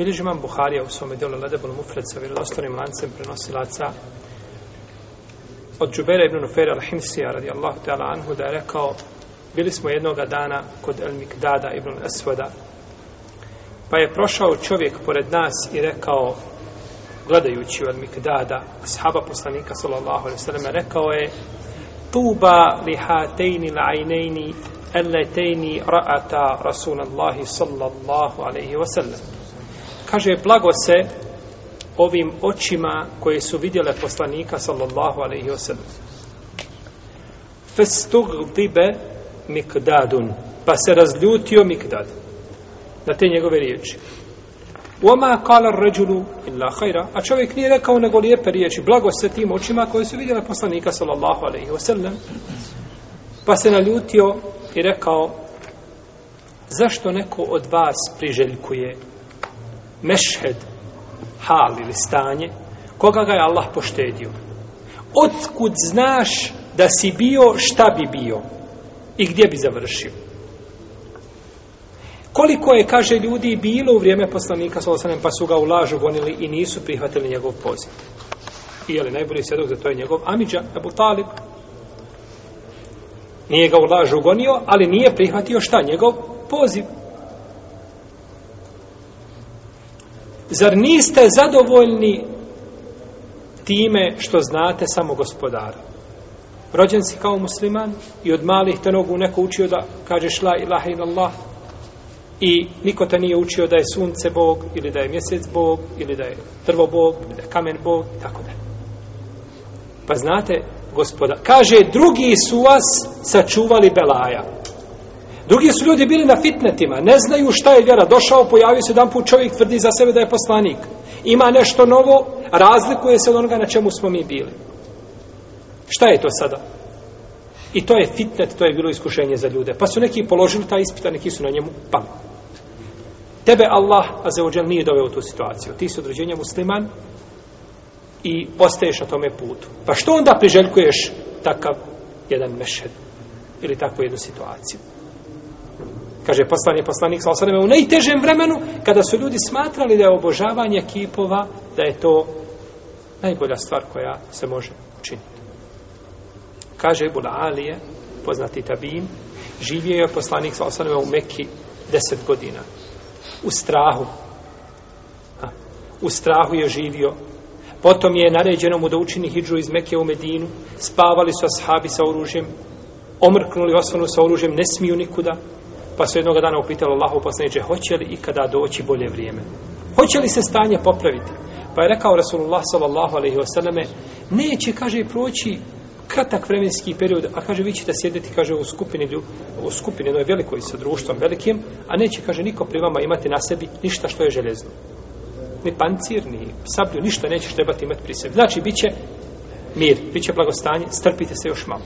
Bilježi imam Buharija u svome djelu Ledebul Mufred sa vjerodostanim lancem prenosilaca. Od Džubera ibn Nufera al-Himsija radijallahu ta'ala anhu da je rekao bili smo jednoga dana kod El Mikdada ibn Esvada pa je prošao čovjek pored nas i rekao gledajući u El Mikdada ashaba poslanika sallallahu alaihi sallam rekao je tuba li hatejni la'ajnejni alletejni ra'ata rasulallahi sallallahu alaihi wasallam kaže blago se ovim očima koje su vidjele poslanika sallallahu alaihi wasallam festugdibe mikdadun. Pa se razljutio mikdad na te njegove riječi. Oma kala ređulu illa hajra, a čovjek nije rekao nego lijepe riječi, blago se tim očima koje su vidjele poslanika sallallahu alaihi wasallam, pa se naljutio i rekao, zašto neko od vas priželjkuje mešhed, hal ili stanje, koga ga je Allah poštedio? Otkud znaš da si bio, šta bi bio i gdje bi završio? Koliko je, kaže ljudi, bilo u vrijeme poslanika Salosanem, pa su ga u lažu gonili i nisu prihvatili njegov poziv. I je li najbolji svjedok za to je njegov Amidža, Abu Talib. Nije ga u lažu gonio, ali nije prihvatio šta? Njegov poziv. Zar niste zadovoljni time što znate samo gospodara? Rođen si kao musliman i od malih te nogu neko učio da kažeš la ilaha illallah i niko te nije učio da je sunce Bog ili da je mjesec Bog ili da je drvo Bog ili da je kamen Bog i tako da. Pa znate, gospoda, kaže drugi su vas sačuvali belaja. Drugi su ljudi bili na fitnetima, ne znaju šta je vjera. Došao, pojavio se jedan put čovjek, tvrdi za sebe da je poslanik. Ima nešto novo, razlikuje se od onoga na čemu smo mi bili. Šta je to sada? I to je fitnet, to je bilo iskušenje za ljude. Pa su neki položili ta ispita, neki su na njemu pam. Tebe Allah, a za ođel, nije doveo u tu situaciju. Ti si određenja musliman i ostaješ na tome putu. Pa što onda priželjkuješ takav jedan mešed ili takvu jednu situaciju? Kaže poslanik, poslanik sa u najtežem vremenu, kada su ljudi smatrali da je obožavanje kipova, da je to najbolja stvar koja se može učiniti. Kaže Ibn Alije, poznati tabin, živio je poslanik sa osademe u Mekki deset godina. U strahu. Ha. u strahu je živio. Potom je naređeno mu da učini hijđu iz Mekke u Medinu. Spavali su ashabi sa oružjem. Omrknuli osvanu sa oružjem. Ne smiju nikuda pa su jednog dana upitali Allahu poslaniče, hoće li ikada doći bolje vrijeme? Hoće li se stanje popraviti? Pa je rekao Rasulullah sallallahu alaihi wasallame, neće, kaže, proći kratak vremenski period, a kaže, vi ćete sjediti, kaže, u skupini, u skupini jednoj velikoj sa društvom velikim, a neće, kaže, niko pri vama imati na sebi ništa što je željezno. Ni pancir, ni sablju, ništa nećeš trebati imati pri sebi. Znači, bit će mir, bit će blagostanje, strpite se još malo.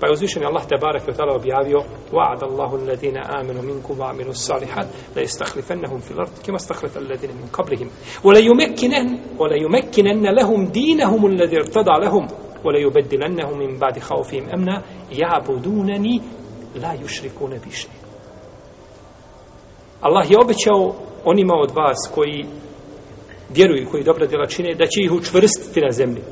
Pa je uzvišen Allah te barak je tala objavio Wa'ad Allahu alladhina amanu minkum wa aminu salihat la istakhlifannahum fil ard kama istakhlafa alladhina min qablihim wa la yumakkinan wa la yumakkinanna lahum dinahum alladhi irtada lahum wa la yubaddilannahum min ba'di khawfihim amna ya'budunani la yushrikuna bi shay Allah je obećao onima od vas koji vjeruju koji dobra djela čine da će ih učvrstiti na zemlji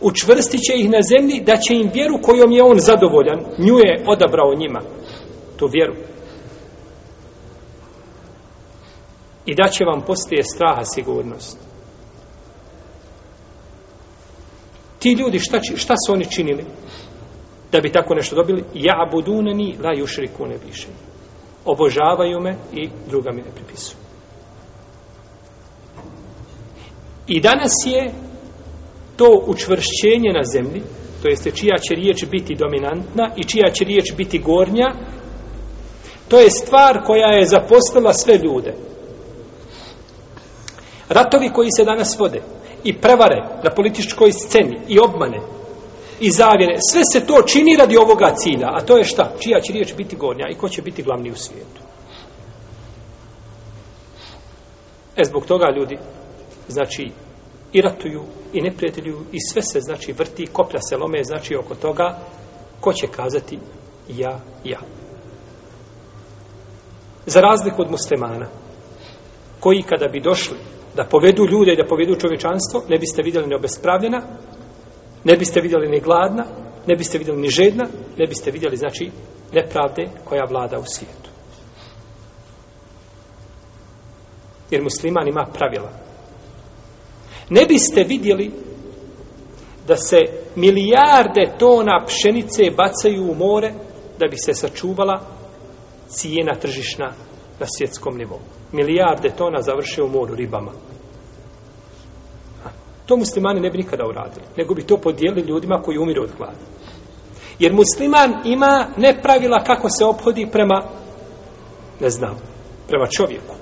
učvrstit će ih na zemlji da će im vjeru kojom je on zadovoljan nju je odabrao njima tu vjeru. I da će vam poslije straha sigurnost. Ti ljudi šta, šta su oni činili? Da bi tako nešto dobili? Ja buduneni la jušriku ne više. Obožavaju me i druga mi ne pripisuju. I danas je to učvršćenje na zemlji, to jeste čija će riječ biti dominantna i čija će riječ biti gornja, to je stvar koja je zaposlila sve ljude. Ratovi koji se danas vode i prevare na političkoj sceni i obmane i zavjene, sve se to čini radi ovoga cilja, a to je šta? Čija će riječ biti gornja i ko će biti glavni u svijetu. E zbog toga ljudi, znači, i ratuju i neprijatelju i sve se znači vrti, koplja se lome znači oko toga ko će kazati ja, ja. Za razliku od muslimana, koji kada bi došli da povedu ljude i da povedu čovječanstvo, ne biste vidjeli ni obespravljena, ne biste vidjeli ni gladna, ne biste vidjeli ni žedna, ne biste vidjeli, znači, nepravde koja vlada u svijetu. Jer musliman ima pravila. Ne biste vidjeli da se milijarde tona pšenice bacaju u more da bi se sačuvala cijena tržišna na svjetskom nivou. Milijarde tona završe u moru ribama. To muslimani ne bi nikada uradili, nego bi to podijelili ljudima koji umiru od glada. Jer musliman ima ne pravila kako se obhodi prema, ne znam, prema čovjeku,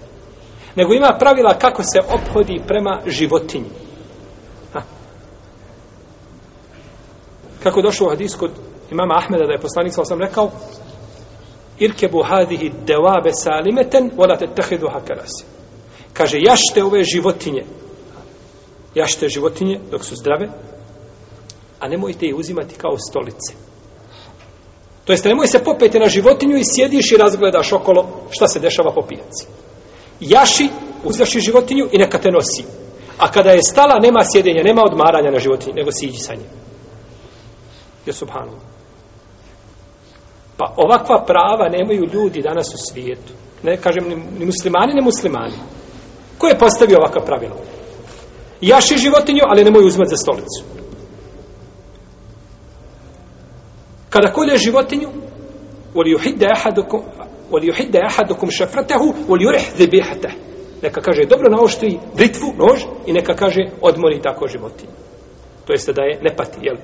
nego ima pravila kako se obhodi prema životinji. Ha. Kako došlo u hadis kod imama Ahmeda da je poslanik sa osam rekao irkebu hadihi devabe salimeten volate tehidu hakarasi. Kaže, jašte ove životinje jašte životinje dok su zdrave, a nemojte ih uzimati kao stolice. To jeste, nemoj se popeti na životinju i sjediš i razgledaš okolo šta se dešava po pijaci. Jaši, uzjaši životinju i neka te nosi. A kada je stala, nema sjedenja, nema odmaranja na životinji, nego siđi sa njim. Je subhanu. Pa ovakva prava nemaju ljudi danas u svijetu. Ne kažem ni muslimani, ni muslimani. Ko je postavio ovakva pravila? jaši životinju, ali nemoj uzmati za stolicu. Kada kolje životinju, voli juhidde ahadukum, voli juhidde ahadukum šafratehu, oli jureh zibihate. Neka kaže, dobro naoštri britvu, nož, i neka kaže, odmori tako životinju. To jeste da je ne pati, jel?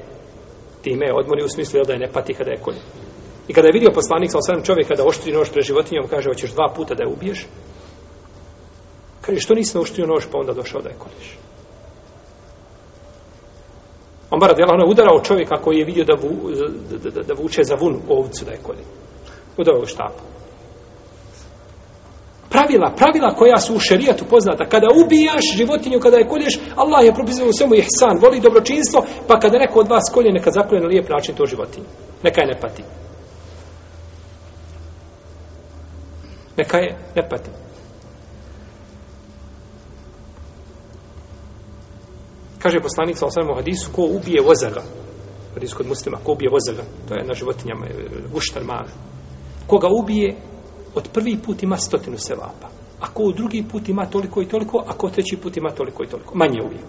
Time je odmori u smislu, jel da je ne pati kada je kolje. I kada je vidio poslanik sa osam čovjeka da oštri nož pre životinjom, kaže, hoćeš dva puta da je ubiješ? Kaže, što nisi naoštrio nož, pa onda došao da je kolješ? Omar radi Allah, udarao čovjeka koji je vidio da, vu, da, da, da vuče za vun ovcu da je kolje. Udarao u štapu. Pravila, pravila koja su u šerijatu poznata. Kada ubijaš životinju, kada je kolješ, Allah je propisao u svemu ihsan, voli dobročinstvo, pa kada neko od vas kolje, neka zakolje na lijep način to životinju. Neka je ne pati. Neka je ne pati. Kaže poslanik sa osvijem u hadisu, ko ubije vozaga, hadis kod muslima, ko ubije vozaga, to je na životinjama, e, guštar mali. Koga ubije, od prvi put ima stotinu sevapa. Ako u drugi put ima toliko i toliko, ako u treći put ima toliko i toliko. Manje uvijek.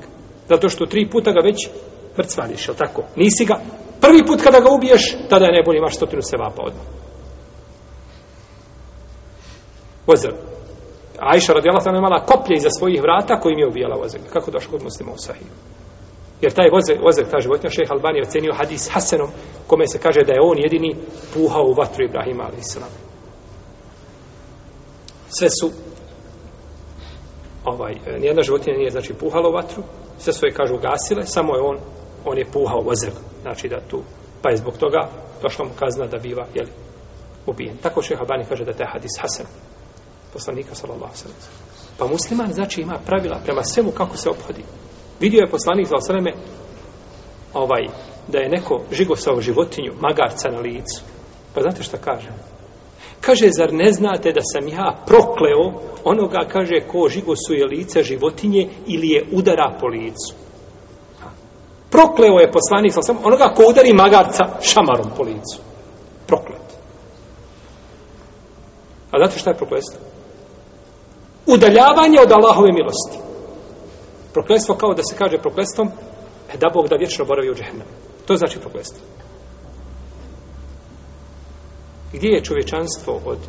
Zato što tri puta ga već mrcvaniš, je tako? Nisi ga. Prvi put kada ga ubiješ, tada je najbolje imaš stotinu sevapa odmah. Vozar. Ajša radijala tamo imala koplje iza svojih vrata kojim je ubijala vozeg. Kako došlo kod muslima u sahiju? Jer taj vozeg, vozeg ta životinja, šeha Albani ocenio hadis Hasanom, kome se kaže da je on jedini puhao u vatru Ibrahima, ali islam. Sve su ovaj, nijedna životinja nije znači puhala u vatru, sve svoje kažu gasile, samo je on, on je puhao vozeg. Znači da tu, pa je zbog toga došla mu kazna da biva, jeli, ubijen. Tako še Habani kaže da te hadis Hasan poslanika sallallahu alejhi ve sellem. Pa musliman znači ima pravila prema svemu kako se ophodi. Vidio je poslanik sallallahu alejhi ovaj da je neko žigosao životinju magarca na licu. Pa znate šta kaže? Kaže, zar ne znate da sam ja prokleo onoga, kaže, ko žigosuje lice životinje ili je udara po licu? Prokleo je poslanik, sam onoga ko udari magarca šamarom po licu. Proklet. A znate šta je prokletstvo? udaljavanje od Allahove milosti. Prokletstvo kao da se kaže prokletstvom, e da Bog da vječno boravi u džehennemu. To znači prokletstvo. Gdje je čovječanstvo od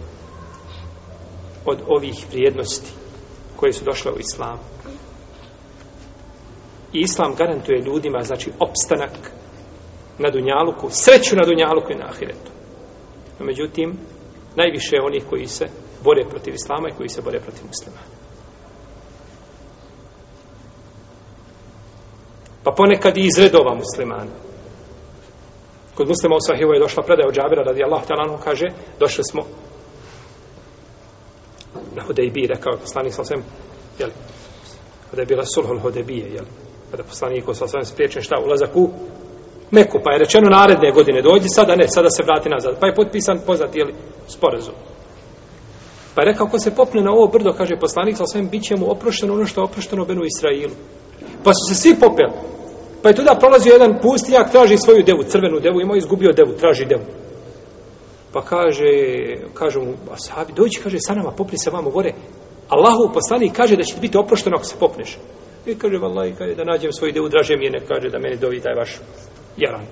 od ovih vrijednosti koje su došle u islamu? I islam garantuje ljudima, znači, opstanak na dunjaluku, sreću na dunjaluku i na ahiretu. No, međutim, najviše onih koji se bore protiv islama i koji se bore protiv muslima. Pa ponekad i iz redova muslimana. Kod muslima u Sahivu je došla predaja od Džabira radi Allah talanu kaže došli smo na Hudejbi, rekao je poslanik sa svem jel, kada je bila sulhul Hudejbije jel, kada poslanik sa svem spriječen šta ulazak u Meku, pa je rečeno naredne godine dođi, sada ne, sada se vrati nazad. Pa je potpisan poznat, jel, sporazum. Pa je rekao, ko se popne na ovo brdo, kaže poslanik, sa svem, bit će mu oprošteno ono što je oprošteno Benu Israilu. Pa su se svi popeli. Pa je tuda prolazio jedan pustinjak, traži svoju devu, crvenu devu, imao izgubio devu, traži devu. Pa kaže, kaže mu, ashabi, dođi, kaže, sa nama, popni se vamo gore. Allahu poslanik kaže da će ti biti oprošteno ako se popneš. I kaže, vallaj, kaže, da nađem svoju devu, draže mi je, ne kaže da meni dovi taj vaš jaran.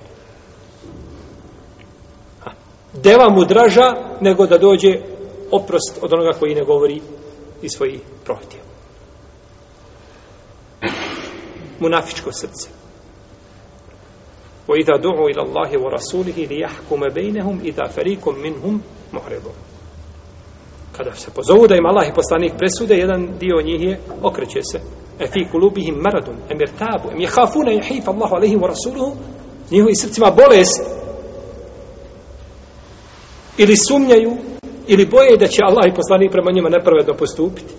Ha. Deva mu draža nego da dođe oprost od onoga koji ne govori i svojih prohtjeva. Munafičko srce. وَإِذَا دُعُوا إِلَى اللَّهِ وَرَسُولِهِ لِيَحْكُمَ بَيْنَهُمْ إِذَا فَرِيكُمْ مِنْهُمْ مُعْرِضُونَ Kada se pozovu da im Allah i poslanik presude, jedan dio njih je, okreće se. E fi kulubihim maradun, em irtabu, em jehafuna jehif Allahu alaihim wa rasuluhu, njihovi srcima bolest, ili sumnjaju, ili boje da će Allah i poslanik prema njima nepravedno postupiti.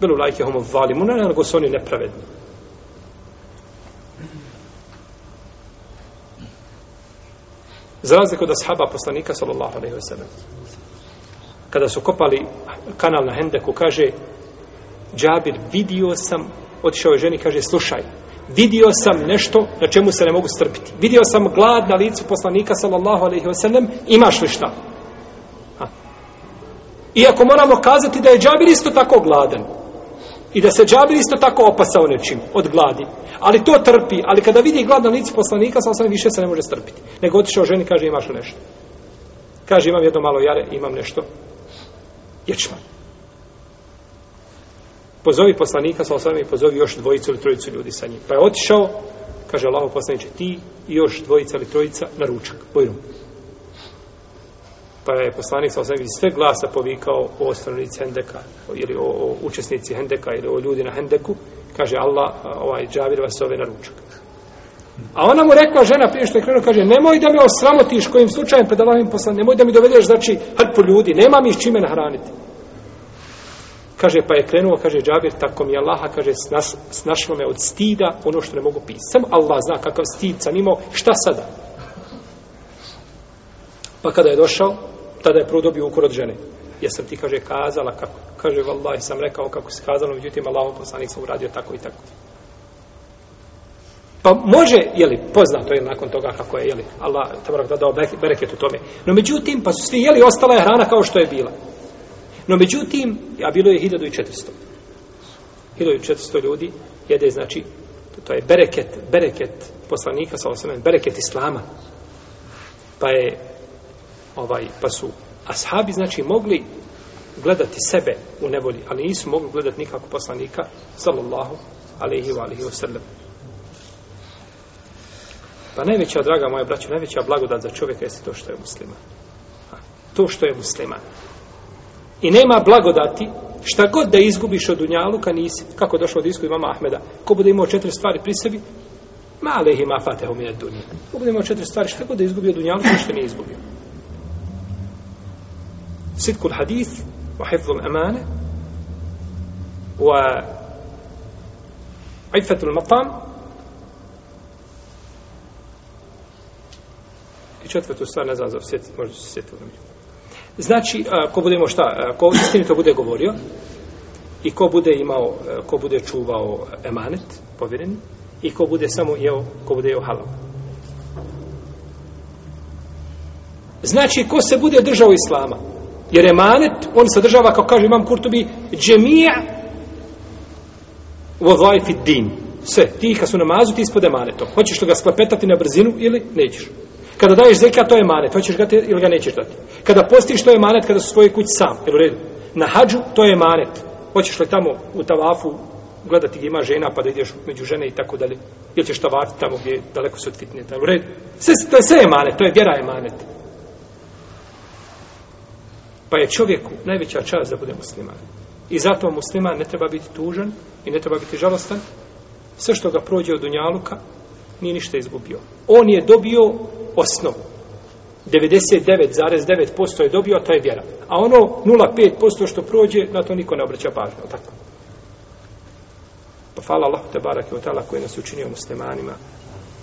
Bilo lajke homo valimu, ne, nego su oni nepravedni. Za razliku da sahaba poslanika, sallallahu alaihi ve sellem. kada su kopali kanal na Hendeku, kaže, Džabir, vidio sam, otišao je ženi, kaže, slušaj, vidio sam nešto na čemu se ne mogu strpiti. Vidio sam glad na licu poslanika, sallallahu alaihi ve sellem, imaš li šta? Ha. Iako moramo kazati da je Džabir isto tako gladan. I da se Džabir isto tako opasao nečim od gladi. Ali to trpi. Ali kada vidi glad na poslanika, sa alaihi više se ne može strpiti. Nego otišao ženi, kaže, imaš li nešto? Kaže, imam jedno malo jare, imam nešto ječman. Pozovi poslanika sa osvrame i pozovi još dvojicu ili trojicu ljudi sa njim. Pa je otišao, kaže Allaho poslaniče, ti i još dvojica ili trojica na ručak, bojrum. Pa je poslanik sa osvrame sve glasa povikao o stanovnici Hendeka, ili o, o učesnici Hendeka, ili o ljudi na Hendeku, kaže Allah, ovaj džabir vas ove na ručak. A ona mu rekla, žena prije što je krenuo, kaže, nemoj da me osramotiš kojim slučajem pred Allahim poslan, nemoj da mi dovedeš, znači, hrpu ljudi, nema mi s čime nahraniti. Kaže, pa je krenuo, kaže, Džabir, tako mi Allaha, kaže, snaš, snašlo me od stida ono što ne mogu pisati. Sam Allah zna kakav stid sam imao, šta sada? Pa kada je došao, tada je prvo dobio ukor od žene. Jesam ti, kaže, kazala kako? Kaže, vallahi, sam rekao kako se kazalo, međutim, Allah poslanik sam uradio tako i tako. Pa može, jeli, poznato je nakon toga kako je, jeli, Allah tabarak da dao bereket u tome. No međutim, pa su svi jeli, ostala je hrana kao što je bila. No međutim, a bilo je 1400. 1400 ljudi jede, znači, to je bereket, bereket poslanika, sa osam, bereket islama. Pa je, ovaj, pa su ashabi, znači, mogli gledati sebe u nevolji, ali nisu mogli gledati nikako poslanika, sallallahu alaihi wa alaihi wa sallam. Pa najveća, draga moja braća, najveća blagodat za čovjeka jeste to što je musliman. To što je musliman. I nema blagodati šta god da izgubiš od dunjaluka nisi. Kako došlo od isku imama Ahmeda? Ko bude imao četiri stvari pri sebi? Male ima fatehu mi dunija. Ko bude imao četiri stvari, šta god da izgubio dunjaluka, ništa nije izgubio. Sitkul hadith, wa hifzul amane, wa ifatul matam, četvrtu stvar, ne znam za sjetiti, možda se sjetiti. Znači, ko budemo šta, ko istinito bude govorio i ko bude imao, ko bude čuvao emanet, povjereni, i ko bude samo jeo, ko bude jeo halal. Znači, ko se bude držao islama, jer emanet, on sadržava, kao kaže imam Kurtubi, džemija u din. Sve, ti kad su namazu, ti ispod emanetom. Hoćeš li ga sklepetati na brzinu ili nećeš? Kada daješ zekat, to je emanet. Hoćeš ga te, ili ga nećeš dati. Kada postiš, to je emanet kada su svoje kući sam. Jel u redu? Na hađu, to je emanet. Hoćeš li tamo u tavafu gledati gdje ima žena pa da ideš među žene i tako dalje. Ili ćeš tavati tamo gdje daleko se od fitnije. Jel u redu? Sve, to je sve emanet. To je vjera emanet. Pa je čovjeku najveća čast da bude musliman. I zato musliman ne treba biti tužan i ne treba biti žalostan. Sve što ga prođe od Dunjaluka, nije ništa izgubio. On je dobio osnovu. 99,9% je dobio, to je vjera. A ono 0,5% što prođe, na to niko ne obraća pažnju. Tako. Pa hvala Allah te barak i otala koji nas učinio muslimanima.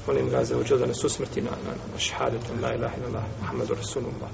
Molim ga za uđel da nas usmrti na, na, na šhadetom la ilaha ilaha Allah, Muhammadu Rasulullah.